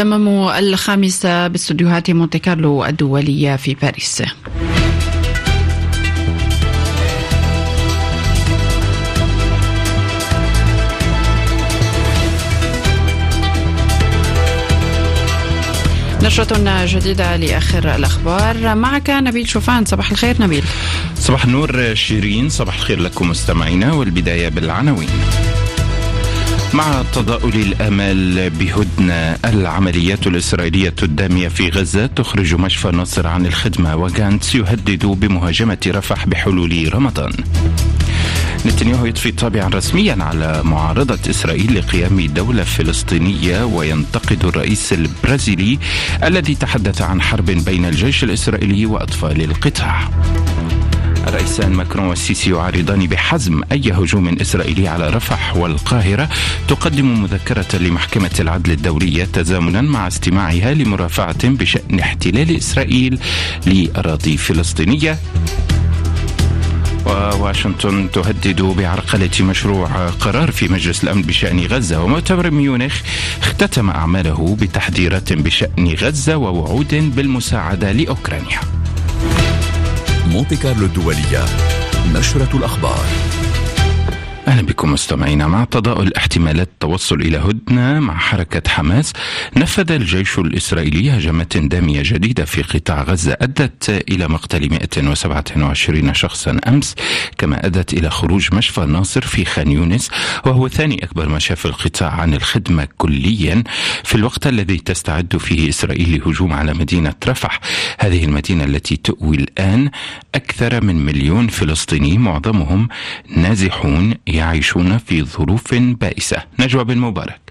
تمام الخامسة باستديوهات مونتي كارلو الدولية في باريس. نشرة جديدة لآخر الأخبار. معك نبيل شوفان صباح الخير نبيل. صباح النور شيرين صباح الخير لكم مستمعينا والبداية بالعناوين. مع تضاؤل الامال بهدنة العمليات الإسرائيلية الدامية في غزة تخرج مشفى نصر عن الخدمة وغانتس يهدد بمهاجمة رفح بحلول رمضان. نتنياهو يضفي طابعا رسميا على معارضة إسرائيل لقيام دولة فلسطينية وينتقد الرئيس البرازيلي الذي تحدث عن حرب بين الجيش الإسرائيلي وأطفال القطاع الرئيسان ماكرون والسيسي يعارضان بحزم أي هجوم إسرائيلي على رفح والقاهرة. تقدم مذكرة لمحكمة العدل الدولية تزامنا مع استماعها لمرافعة بشأن احتلال إسرائيل لأراضي فلسطينية. وواشنطن تهدد بعرقلة مشروع قرار في مجلس الأمن بشأن غزة. ومؤتمر ميونخ اختتم أعماله بتحذيرات بشأن غزة ووعود بالمساعدة لأوكرانيا. مونتي كارلو الدولية. نشرة الأخبار. أهلا بكم مستمعينا. مع تضاؤل احتمالات التوصل إلى هدنة مع حركة حماس نفذ الجيش الإسرائيلي هجمات دامية جديدة في قطاع غزة أدت إلى مقتل 127 شخصا أمس كما أدت إلى خروج مشفى ناصر في خان يونس وهو ثاني أكبر مشافي القطاع عن الخدمة كليا. في الوقت الذي تستعد فيه إسرائيل لهجوم على مدينة رفح هذه المدينة التي تؤوي الآن أكثر من مليون فلسطيني معظمهم نازحون يعيشون في ظروف بائسة. نجوى بن مبارك.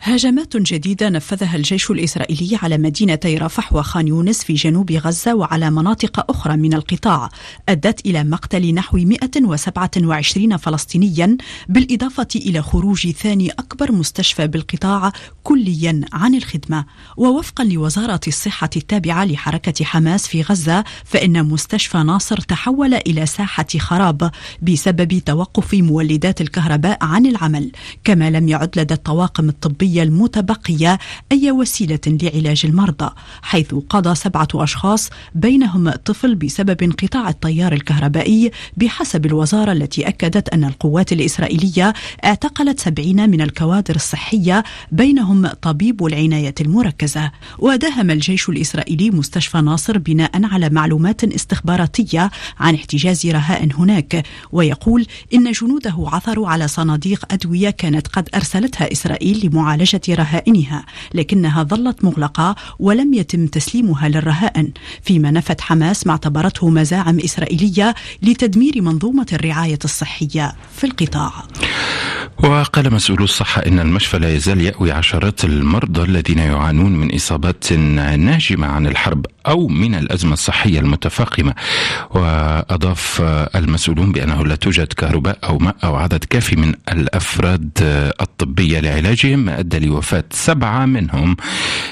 هجمات جديدة نفذها الجيش الإسرائيلي على مدينتي رفح وخان يونس في جنوب غزة وعلى مناطق أخرى من القطاع أدت إلى مقتل نحو 127 فلسطينيا بالإضافة إلى خروج ثاني أكبر مستشفى بالقطاع كليا عن الخدمة. ووفقا لوزارة الصحة التابعة لحركة حماس في غزة فإن مستشفى ناصر تحول إلى ساحة خراب بسبب توقف مولدات الكهرباء عن العمل. كما لم يعد لدى الطواقم الطبية الطبية المتبقية أي وسيلة لعلاج المرضى حيث قضى سبعة أشخاص بينهم طفل بسبب انقطاع التيار الكهربائي بحسب الوزارة التي أكدت أن القوات الإسرائيلية اعتقلت سبعين من الكوادر الصحية بينهم طبيب العناية المركزة. وداهم الجيش الإسرائيلي مستشفى ناصر بناء على معلومات استخباراتية عن احتجاز رهائن هناك ويقول إن جنوده عثروا على صناديق أدوية كانت قد أرسلتها إسرائيل لمعالجة معالجة رهائنها لكنها ظلت مغلقة ولم يتم تسليمها للرهائن فيما نفت حماس ما اعتبرته مزاعم إسرائيلية لتدمير منظومة الرعاية الصحية في القطاع. وقال مسؤولو الصحة إن المشفى لا يزال يأوي عشرات المرضى الذين يعانون من إصابات ناجمة عن الحرب أو من الأزمة الصحية المتفاقمة. وأضاف المسؤولون بأنه لا توجد كهرباء أو ماء أو عدد كافي من الأفراد الطبية لعلاجهم. ما أدى لوفاة سبعة منهم.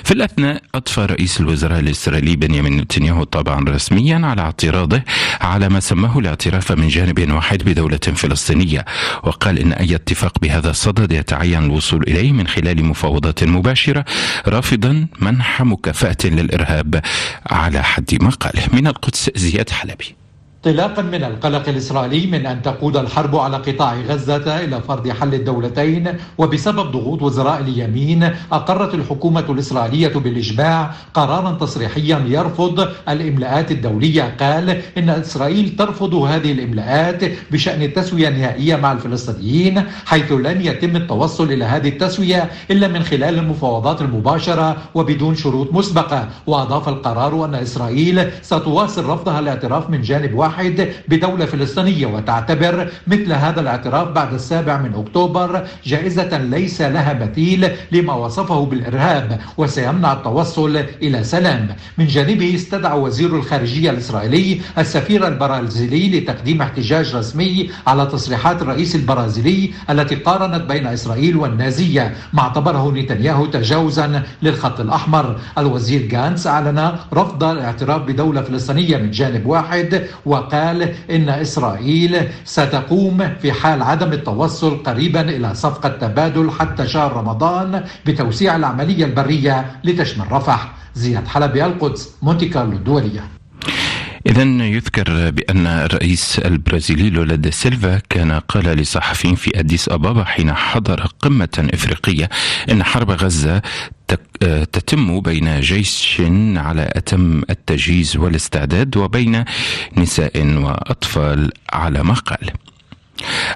في الأثناء أضفى رئيس الوزراء الإسرائيلي بنيامين نتنياهو طبعا رسميا على اعتراضه على ما سماه الاعتراف من جانب واحد بدولة فلسطينية وقال إن أي اتفاق بهذا الصدد يتعين الوصول إليه من خلال مفاوضات مباشرة رافضا منح مكافأة للإرهاب على حد ما قاله. من القدس زياد حلبي. انطلاقا من القلق الإسرائيلي من أن تقود الحرب على قطاع غزة إلى فرض حل الدولتين وبسبب ضغوط وزراء اليمين أقرت الحكومة الإسرائيلية بالإجماع قرارا تصريحيا يرفض الإملاءات الدولية. قال إن إسرائيل ترفض هذه الإملاءات بشأن التسوية النهائية مع الفلسطينيين حيث لن يتم التوصل إلى هذه التسوية إلا من خلال المفاوضات المباشرة وبدون شروط مسبقة. وأضاف القرار أن إسرائيل ستواصل رفضها الاعتراف من جانب واحد واحد بدولة فلسطينية وتعتبر مثل هذا الاعتراف بعد السابع من أكتوبر جائزة ليس لها مثيل لما وصفه بالإرهاب وسيمنع التوصل إلى سلام. من جانبه استدعى وزير الخارجية الإسرائيلي السفير البرازيلي لتقديم احتجاج رسمي على تصريحات الرئيس البرازيلي التي قارنت بين إسرائيل والنازية. ما اعتبره نتنياهو تجاوزا للخط الأحمر. الوزير جانس أعلن رفض الاعتراف بدولة فلسطينية من جانب واحد و وقال إن إسرائيل ستقوم في حال عدم التوصل قريبا إلى صفقة تبادل حتى شهر رمضان بتوسيع العملية البرية لتشمل رفح. زياد حلبي القدس مونتي كارلو الدولية إذا يذكر بأن الرئيس البرازيلي لولا دا سيلفا كان قال لصحفيين في أديس أبابا حين حضر قمة إفريقية إن حرب غزة تتم بين جيش على أتم التجهيز والاستعداد وبين نساء وأطفال على ما قال.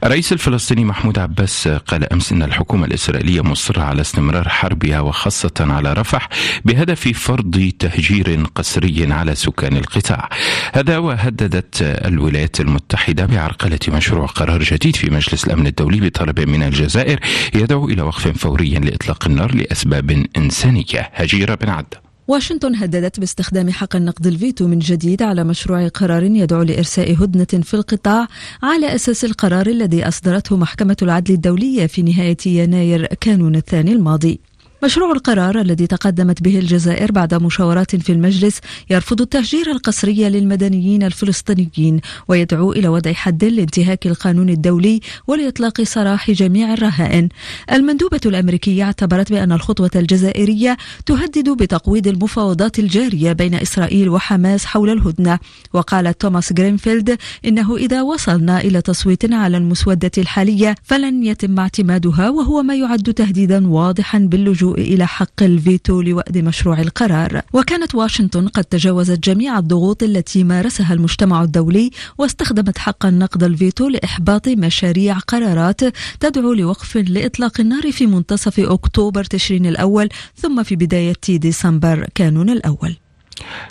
الرئيس الفلسطيني محمود عباس قال أمس إن الحكومة الإسرائيلية مصرة على استمرار حربها وخاصة على رفح بهدف فرض تهجير قسري على سكان القطاع. هذا وهددت الولايات المتحدة بعرقلة مشروع قرار جديد في مجلس الأمن الدولي بطلب من الجزائر يدعو إلى وقف فوري لإطلاق النار لأسباب إنسانية. هجيره بن عده واشنطن هددت باستخدام حق النقد الفيتو من جديد على مشروع قرار يدعو لإرساء هدنة في القطاع على أساس القرار الذي أصدرته محكمة العدل الدولية في نهاية يناير كانون الثاني الماضي. مشروع القرار الذي تقدمت به الجزائر بعد مشاورات في المجلس يرفض التهجير القسري للمدنيين الفلسطينيين ويدعو إلى وضع حد لانتهاك القانون الدولي ولإطلاق سراح جميع الرهائن. المندوبة الأمريكية اعتبرت بأن الخطوة الجزائرية تهدد بتقويض المفاوضات الجارية بين إسرائيل وحماس حول الهدنة وقالت توماس جرينفيلد إنه إذا وصلنا إلى تصويت على المسودة الحالية فلن يتم اعتمادها وهو ما يعد تهديدا واضحا باللجوء إلى حق الفيتو لوأد مشروع القرار. وكانت واشنطن قد تجاوزت جميع الضغوط التي مارسها المجتمع الدولي واستخدمت حق النقد الفيتو لإحباط مشاريع قرارات تدعو لوقف لإطلاق النار في منتصف أكتوبر تشرين الأول ثم في بداية ديسمبر كانون الأول.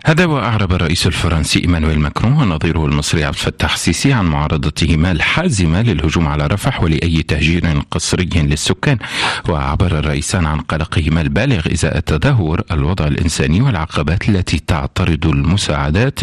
هذا وأعرب الرئيس الفرنسي إيمانويل ماكرون ونظيره المصري عبد الفتاح السيسي عن معارضتهما الحازمة للهجوم على رفح ولأي تهجير قسري للسكان. وعبر الرئيسان عن قلقهما البالغ إزاء تدهور الوضع الإنساني والعقبات التي تعترض المساعدات.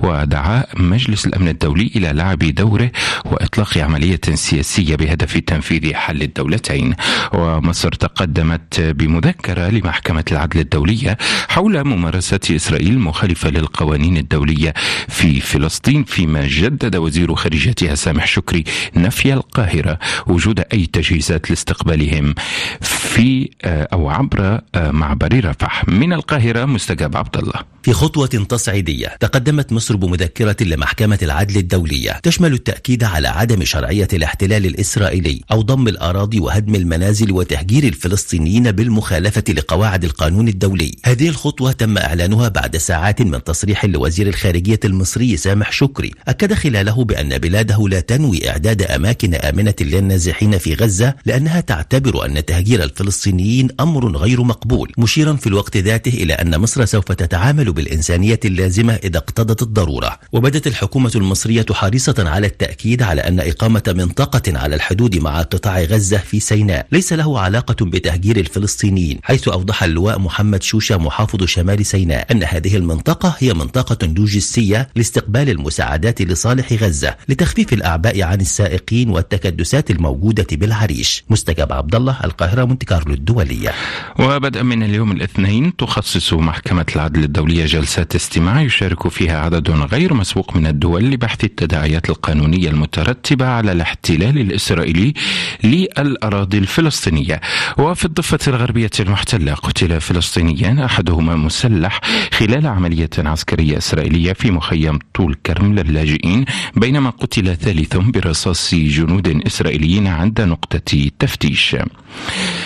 ودعا مجلس الأمن الدولي إلى لعب دوره وإطلاق عملية سياسية بهدف تنفيذ حل الدولتين. ومصر تقدمت بمذكرة لمحكمة العدل الدولية حول ممارسة إسرائيل إسرائيل مخالفة للقوانين الدولية في فلسطين فيما جدد وزير خارجيتها سامح شكري نفي القاهرة وجود أي تجهيزات لاستقبالهم في آه، أو عبر آه، معبر رفح. من القاهرة مستجاب عبد الله في خطوة تصعيدية تقدمت مصر بمذكرة لمحكمة العدل الدولية تشمل التأكيد على عدم شرعية الاحتلال الإسرائيلي أو ضم الأراضي وهدم المنازل وتهجير الفلسطينيين بالمخالفة لقواعد القانون الدولي. هذه الخطوة تم إعلانها بعد ساعات من تصريح لوزير الخارجية المصري سامح شكري أكد خلاله بأن بلاده لا تنوي إعداد أماكن آمنة للنازحين في غزة لأنها تعتبر أن تهجير الفلسطينيين أمر غير مقبول مشيرا في الوقت ذاته إلى أن مصر سوف تتعامل بالإنسانية اللازمة إذا اقتضت الضرورة. وبدت الحكومة المصرية حريصة على التأكيد على أن إقامة منطقة على الحدود مع قطاع غزة في سيناء. ليس له علاقة بتهجير الفلسطينيين حيث أوضح اللواء محمد شوشة محافظ شمال سيناء أن هذه المنطقة هي منطقة لوجستية لاستقبال المساعدات لصالح غزة لتخفيف الأعباء عن السائقين والتكدسات الموجودة بالعريش. مستجاب عبد الله القاهرة مونتي كارلو الدولية. وبدءا من اليوم الاثنين تخصص محكمة العدل الدولية جلسات استماع يشارك فيها عدد غير مسبوق من الدول لبحث التداعيات القانونية المترتبة على الاحتلال الإسرائيلي للأراضي الفلسطينية. وفي الضفة الغربية المحتلة قتل فلسطينيان أحدهما مسلح خلال عملية عسكرية إسرائيلية في مخيم طول كرم للاجئين بينما قتل ثالث برصاص جنود إسرائيليين عند نقطة تفتيش.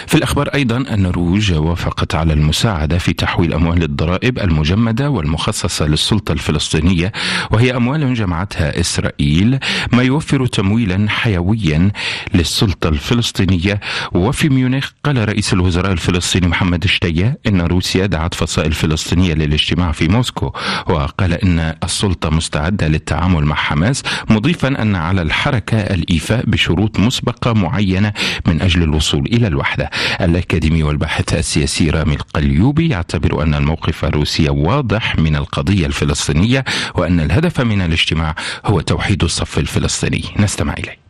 في الأخبار أيضا النرويج وافقت على المساعدة في تحويل أموال الضرائب المجمدة والمخصصة للسلطة الفلسطينية وهي أموال جمعتها إسرائيل ما يوفر تمويلا حيويا للسلطة الفلسطينية. وفي ميونخ قال رئيس الوزراء الفلسطيني محمد شتية إن روسيا دعت فصائل فلسطينية للاجتماع في موسكو وقال إن السلطة مستعدة للتعامل مع حماس مضيفا أن على الحركة الإيفاء بشروط مسبقة معينة من أجل الوصول إلى الوحدة. الأكاديمي والباحث السياسي رامي القليوبي يعتبر أن الموقف الروسي واضح من القضية الفلسطينية وأن الهدف من الاجتماع هو توحيد الصف الفلسطيني. نستمع إليه.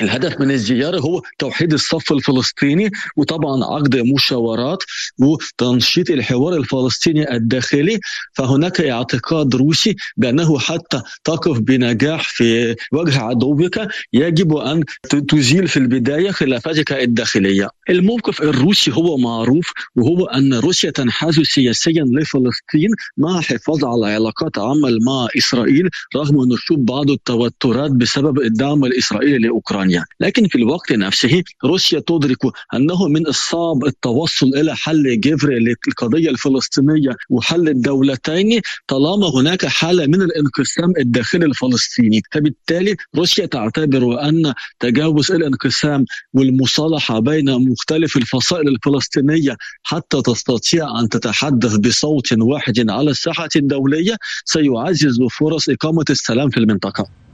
الهدف من الزيارة هو توحيد الصف الفلسطيني وطبعا عقد مشاورات وتنشيط الحوار الفلسطيني الداخلي. فهناك اعتقاد روسي بأنه حتى تقف بنجاح في وجه عدوك يجب أن تزيل في البداية خلافاتك الداخلية. الموقف الروسي هو معروف وهو أن روسيا تنحاز سياسيا لفلسطين مع الحفاظ على علاقات عمل مع إسرائيل رغم نشوب بعض التوترات بسبب الدعم الإسرائيلي لأوكرانيا. لكن في الوقت نفسه روسيا تدرك أنه من الصعب التوصل إلى حل جذري للقضية الفلسطينية وحل الدولتين طالما هناك حالة من الانقسام الداخلي الفلسطيني. فبالتالي روسيا تعتبر أن تجاوز الانقسام والمصالحة بين مختلف الفصائل الفلسطينية حتى تستطيع أن تتحدث بصوت واحد على الساحة الدولية سيعزز فرص إقامة السلام في المنطقة.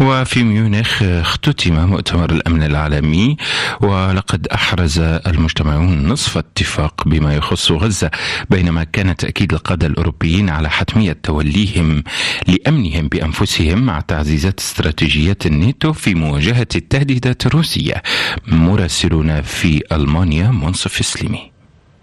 وفي ميونخ اختتم مؤتمر الأمن العالمي ولقد أحرز المجتمعون نصف اتفاق بما يخص غزة بينما كان تأكيد القادة الأوروبيين على حتميه توليهم لأمنهم بأنفسهم مع تعزيزات استراتيجيات الناتو في مواجهة التهديدات الروسية. مراسلنا في ألمانيا منصف سليمي.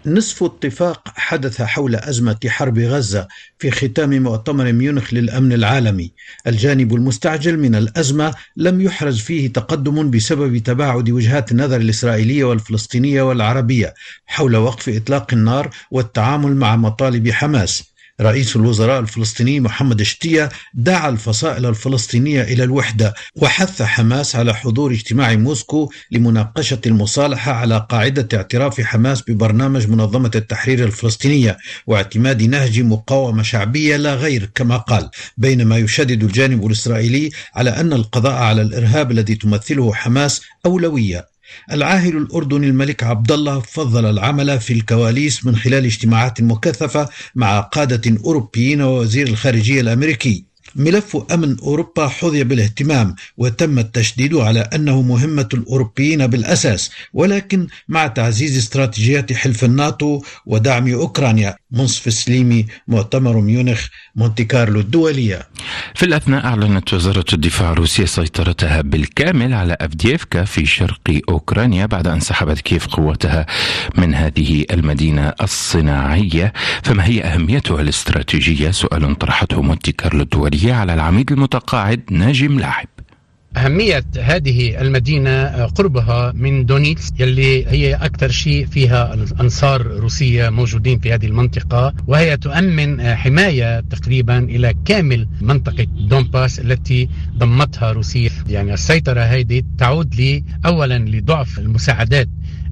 نصف اتفاق حدث حول أزمة حرب غزة في ختام مؤتمر ميونخ للأمن العالمي. الجانب المستعجل من الأزمة لم يحرز فيه تقدم بسبب تباعد وجهات النظر الإسرائيلية والفلسطينية والعربية حول وقف إطلاق النار والتعامل مع مطالب حماس. رئيس الوزراء الفلسطيني محمد شتية دعا الفصائل الفلسطينية إلى الوحدة وحث حماس على حضور اجتماع موسكو لمناقشة المصالحة على قاعدة اعتراف حماس ببرنامج منظمة التحرير الفلسطينية واعتماد نهج مقاومة شعبية لا غير كما قال بينما يشدد الجانب الإسرائيلي على أن القضاء على الإرهاب الذي تمثله حماس أولوية. العاهل الأردني الملك عبد الله فضل العمل في الكواليس من خلال اجتماعات مكثفة مع قادة أوروبيين ووزير الخارجية الأمريكي. ملف أمن أوروبا حظي بالاهتمام وتم التشديد على أنه مهمة الأوروبيين بالأساس ولكن مع تعزيز استراتيجيات حلف الناتو ودعم أوكرانيا. منصف سليمي مؤتمر ميونخ مونتي كارلو الدولية. في الأثناء أعلنت وزارة الدفاع الروسية سيطرتها بالكامل على أفديفكا في شرق أوكرانيا بعد أن سحبت كييف قواتها من هذه المدينة الصناعية. فما هي أهميتها الاستراتيجية؟ سؤال طرحته مونتي كارلو الدولية. على العميد المتقاعد ناجي ملاعب أهمية هذه المدينة قربها من دونيتسك يلي هي أكثر شيء فيها أنصار روسية موجودين في هذه المنطقة وهي تؤمن حماية تقريبا إلى كامل منطقة دونباس التي ضمتها روسيا. يعني السيطرة هذه تعود لي أولا لضعف المساعدات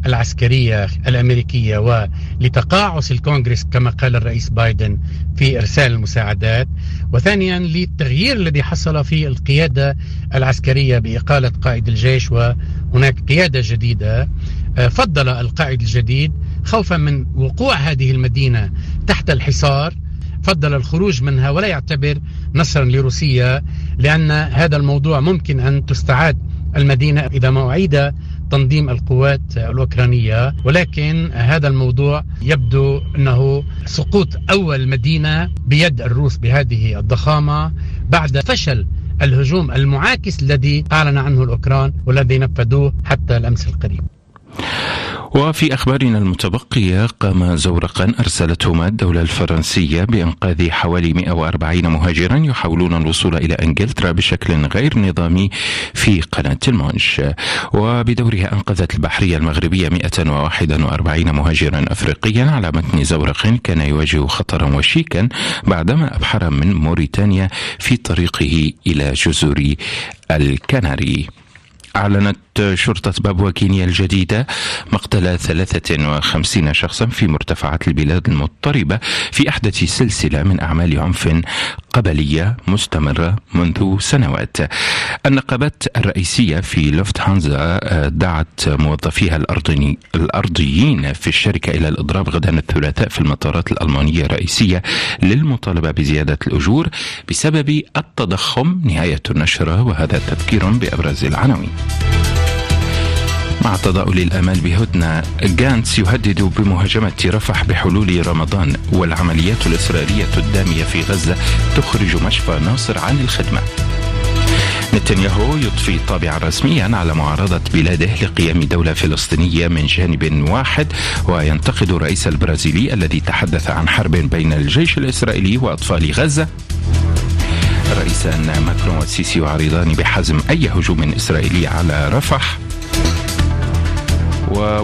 العسكرية الأمريكية ولتقاعس الكونغرس كما قال الرئيس بايدن في إرسال المساعدات. وثانيا للتغيير الذي حصل في القيادة العسكرية بإقالة قائد الجيش وهناك قيادة جديدة. آه، فضل القائد الجديد خوفا من وقوع هذه المدينة تحت الحصار. فضل الخروج منها ولا يعتبر نصرا لروسيا لأن هذا الموضوع ممكن أن تستعاد المدينة إذا ما أعيد تنظيم القوات الأوكرانية ولكن هذا الموضوع يبدو أنه سقوط أول مدينة بيد الروس بهذه الضخامة بعد فشل الهجوم المعاكس الذي أعلن عنه الأوكران والذي نفذوه حتى الأمس القريب. وفي أخبارنا المتبقية قام زورقا أرسلتهما الدولة الفرنسية بإنقاذ حوالي 140 مهاجرا يحاولون الوصول إلى إنجلترا بشكل غير نظامي في قناة المانش وبدورها أنقذت البحرية المغربية 141 مهاجرا أفريقيا على متن زورق كان يواجه خطرا وشيكا بعدما أبحر من موريتانيا في طريقه إلى جزر الكناري. أعلنت شرطة بابوا كينيا الجديدة مقتل 53 شخصا في مرتفعات البلاد المضطربة في أحدث سلسلة من أعمال عنف قبلية مستمرة منذ سنوات. النقابات الرئيسية في لوفت هانزا آه، دعت موظفيها الأرضي الأرضيين في الشركة إلى الإضراب غدا الثلاثاء في المطارات الألمانية الرئيسية للمطالبة بزيادة الأجور بسبب التضخم نهاية النشرة وهذا تذكير بأبرز العناوين. مع تضاؤل الامال بهدنة جانتس يهدد بمهاجمة رفح بحلول رمضان والعمليات الإسرائيلية الدامية في غزة تخرج مشفى ناصر عن الخدمة. نتنياهو يضفي طابعا رسميا على معارضة بلاده لقيام دولة فلسطينية من جانب واحد وينتقد الرئيس البرازيلي الذي تحدث عن حرب بين الجيش الإسرائيلي وأطفال غزة الرئيسان ماكرون والسيسي يعارضان بحزم أي هجوم إسرائيلي على رفح Wow.